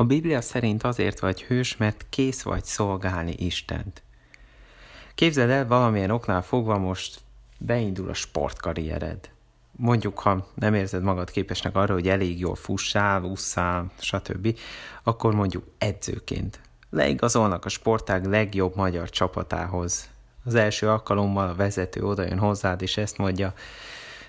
A Biblia szerint azért vagy hős, mert kész vagy szolgálni Istent. Képzeld el, valamilyen oknál fogva most beindul a sportkarriered. Mondjuk, ha nem érzed magad képesnek arra, hogy elég jól fussál, ússzál, stb., akkor mondjuk edzőként. Leigazolnak a sportág legjobb magyar csapatához. Az első alkalommal a vezető odajön hozzád, és ezt mondja,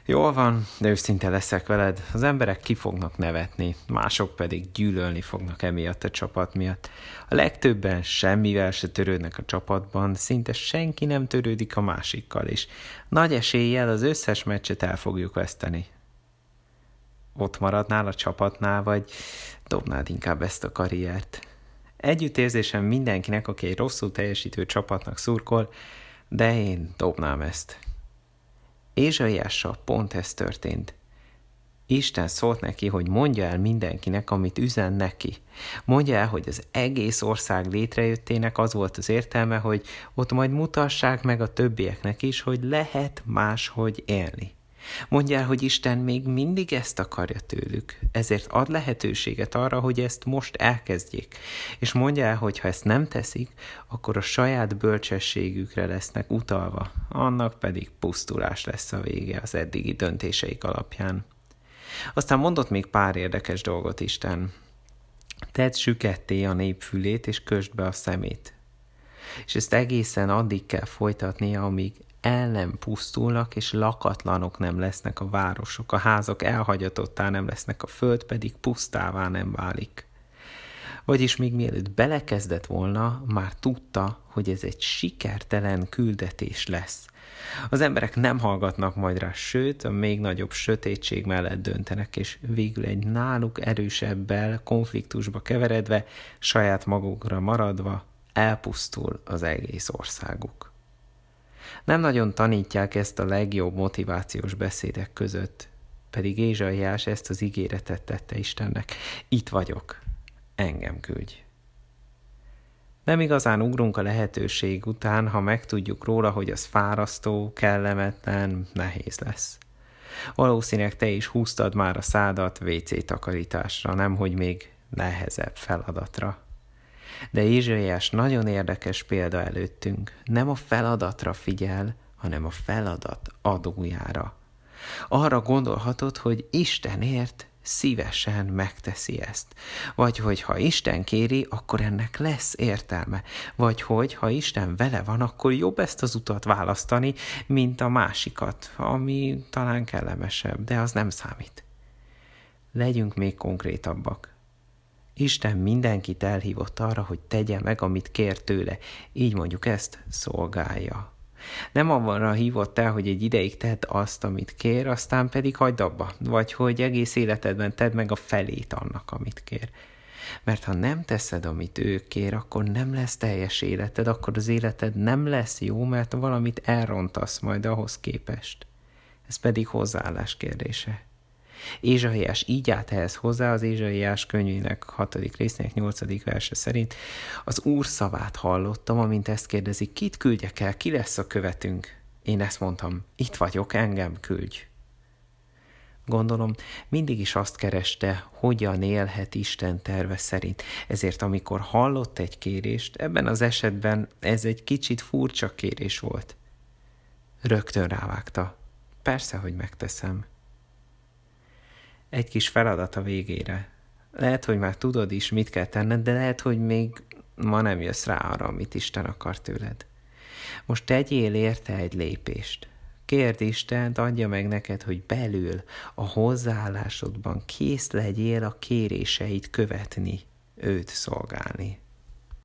Jól van, de őszinte leszek veled. Az emberek ki fognak nevetni, mások pedig gyűlölni fognak emiatt a csapat miatt. A legtöbben semmivel se törődnek a csapatban, szinte senki nem törődik a másikkal, és nagy eséllyel az összes meccset el fogjuk veszteni. Ott maradnál a csapatnál, vagy dobnád inkább ezt a karriert. Együttérzésem mindenkinek, aki egy rosszul teljesítő csapatnak szurkol, de én dobnám ezt. Ézsaiással pont ez történt. Isten szólt neki, hogy mondja el mindenkinek, amit üzen neki. Mondja el, hogy az egész ország létrejöttének az volt az értelme, hogy ott majd mutassák meg a többieknek is, hogy lehet máshogy élni. Mondja el, hogy Isten még mindig ezt akarja tőlük, ezért ad lehetőséget arra, hogy ezt most elkezdjék. És mondja el, hogy ha ezt nem teszik, akkor a saját bölcsességükre lesznek utalva, annak pedig pusztulás lesz a vége az eddigi döntéseik alapján. Aztán mondott még pár érdekes dolgot Isten. Tedd süketté a nép fülét, és kösd be a szemét. És ezt egészen addig kell folytatnia, amíg el nem pusztulnak, és lakatlanok nem lesznek a városok, a házak elhagyatottá nem lesznek, a föld pedig pusztává nem válik. Vagyis még mielőtt belekezdett volna, már tudta, hogy ez egy sikertelen küldetés lesz. Az emberek nem hallgatnak majd rá, sőt, a még nagyobb sötétség mellett döntenek, és végül egy náluk erősebbel, konfliktusba keveredve, saját magukra maradva, elpusztul az egész országuk. Nem nagyon tanítják ezt a legjobb motivációs beszédek között, pedig Ézsaiás ezt az ígéretet tette Istennek. Itt vagyok, engem küldj. Nem igazán ugrunk a lehetőség után, ha megtudjuk róla, hogy az fárasztó, kellemetlen, nehéz lesz. Valószínűleg te is húztad már a szádat WC takarításra, nemhogy még nehezebb feladatra. De Ézsaiás nagyon érdekes példa előttünk. Nem a feladatra figyel, hanem a feladat adójára. Arra gondolhatod, hogy Istenért szívesen megteszi ezt. Vagy hogy ha Isten kéri, akkor ennek lesz értelme. Vagy hogy ha Isten vele van, akkor jobb ezt az utat választani, mint a másikat, ami talán kellemesebb, de az nem számít. Legyünk még konkrétabbak. Isten mindenkit elhívott arra, hogy tegye meg, amit kér tőle. Így mondjuk ezt szolgálja. Nem arra hívott el, hogy egy ideig tedd azt, amit kér, aztán pedig hagyd abba, vagy hogy egész életedben tedd meg a felét annak, amit kér. Mert ha nem teszed, amit ő kér, akkor nem lesz teljes életed, akkor az életed nem lesz jó, mert valamit elrontasz majd ahhoz képest. Ez pedig hozzáállás kérdése. Ézsaiás így állt ehhez hozzá az Ézsaiás könyvének hatodik részének nyolcadik verse szerint. Az Úr szavát hallottam, amint ezt kérdezi, kit küldjek el, ki lesz a követünk? Én ezt mondtam, itt vagyok, engem küldj. Gondolom, mindig is azt kereste, hogyan élhet Isten terve szerint. Ezért, amikor hallott egy kérést, ebben az esetben ez egy kicsit furcsa kérés volt. Rögtön rávágta. Persze, hogy megteszem egy kis feladat a végére. Lehet, hogy már tudod is, mit kell tenned, de lehet, hogy még ma nem jössz rá arra, amit Isten akar tőled. Most tegyél érte egy lépést. Kérd Isten, adja meg neked, hogy belül, a hozzáállásodban kész legyél a kéréseit követni, őt szolgálni.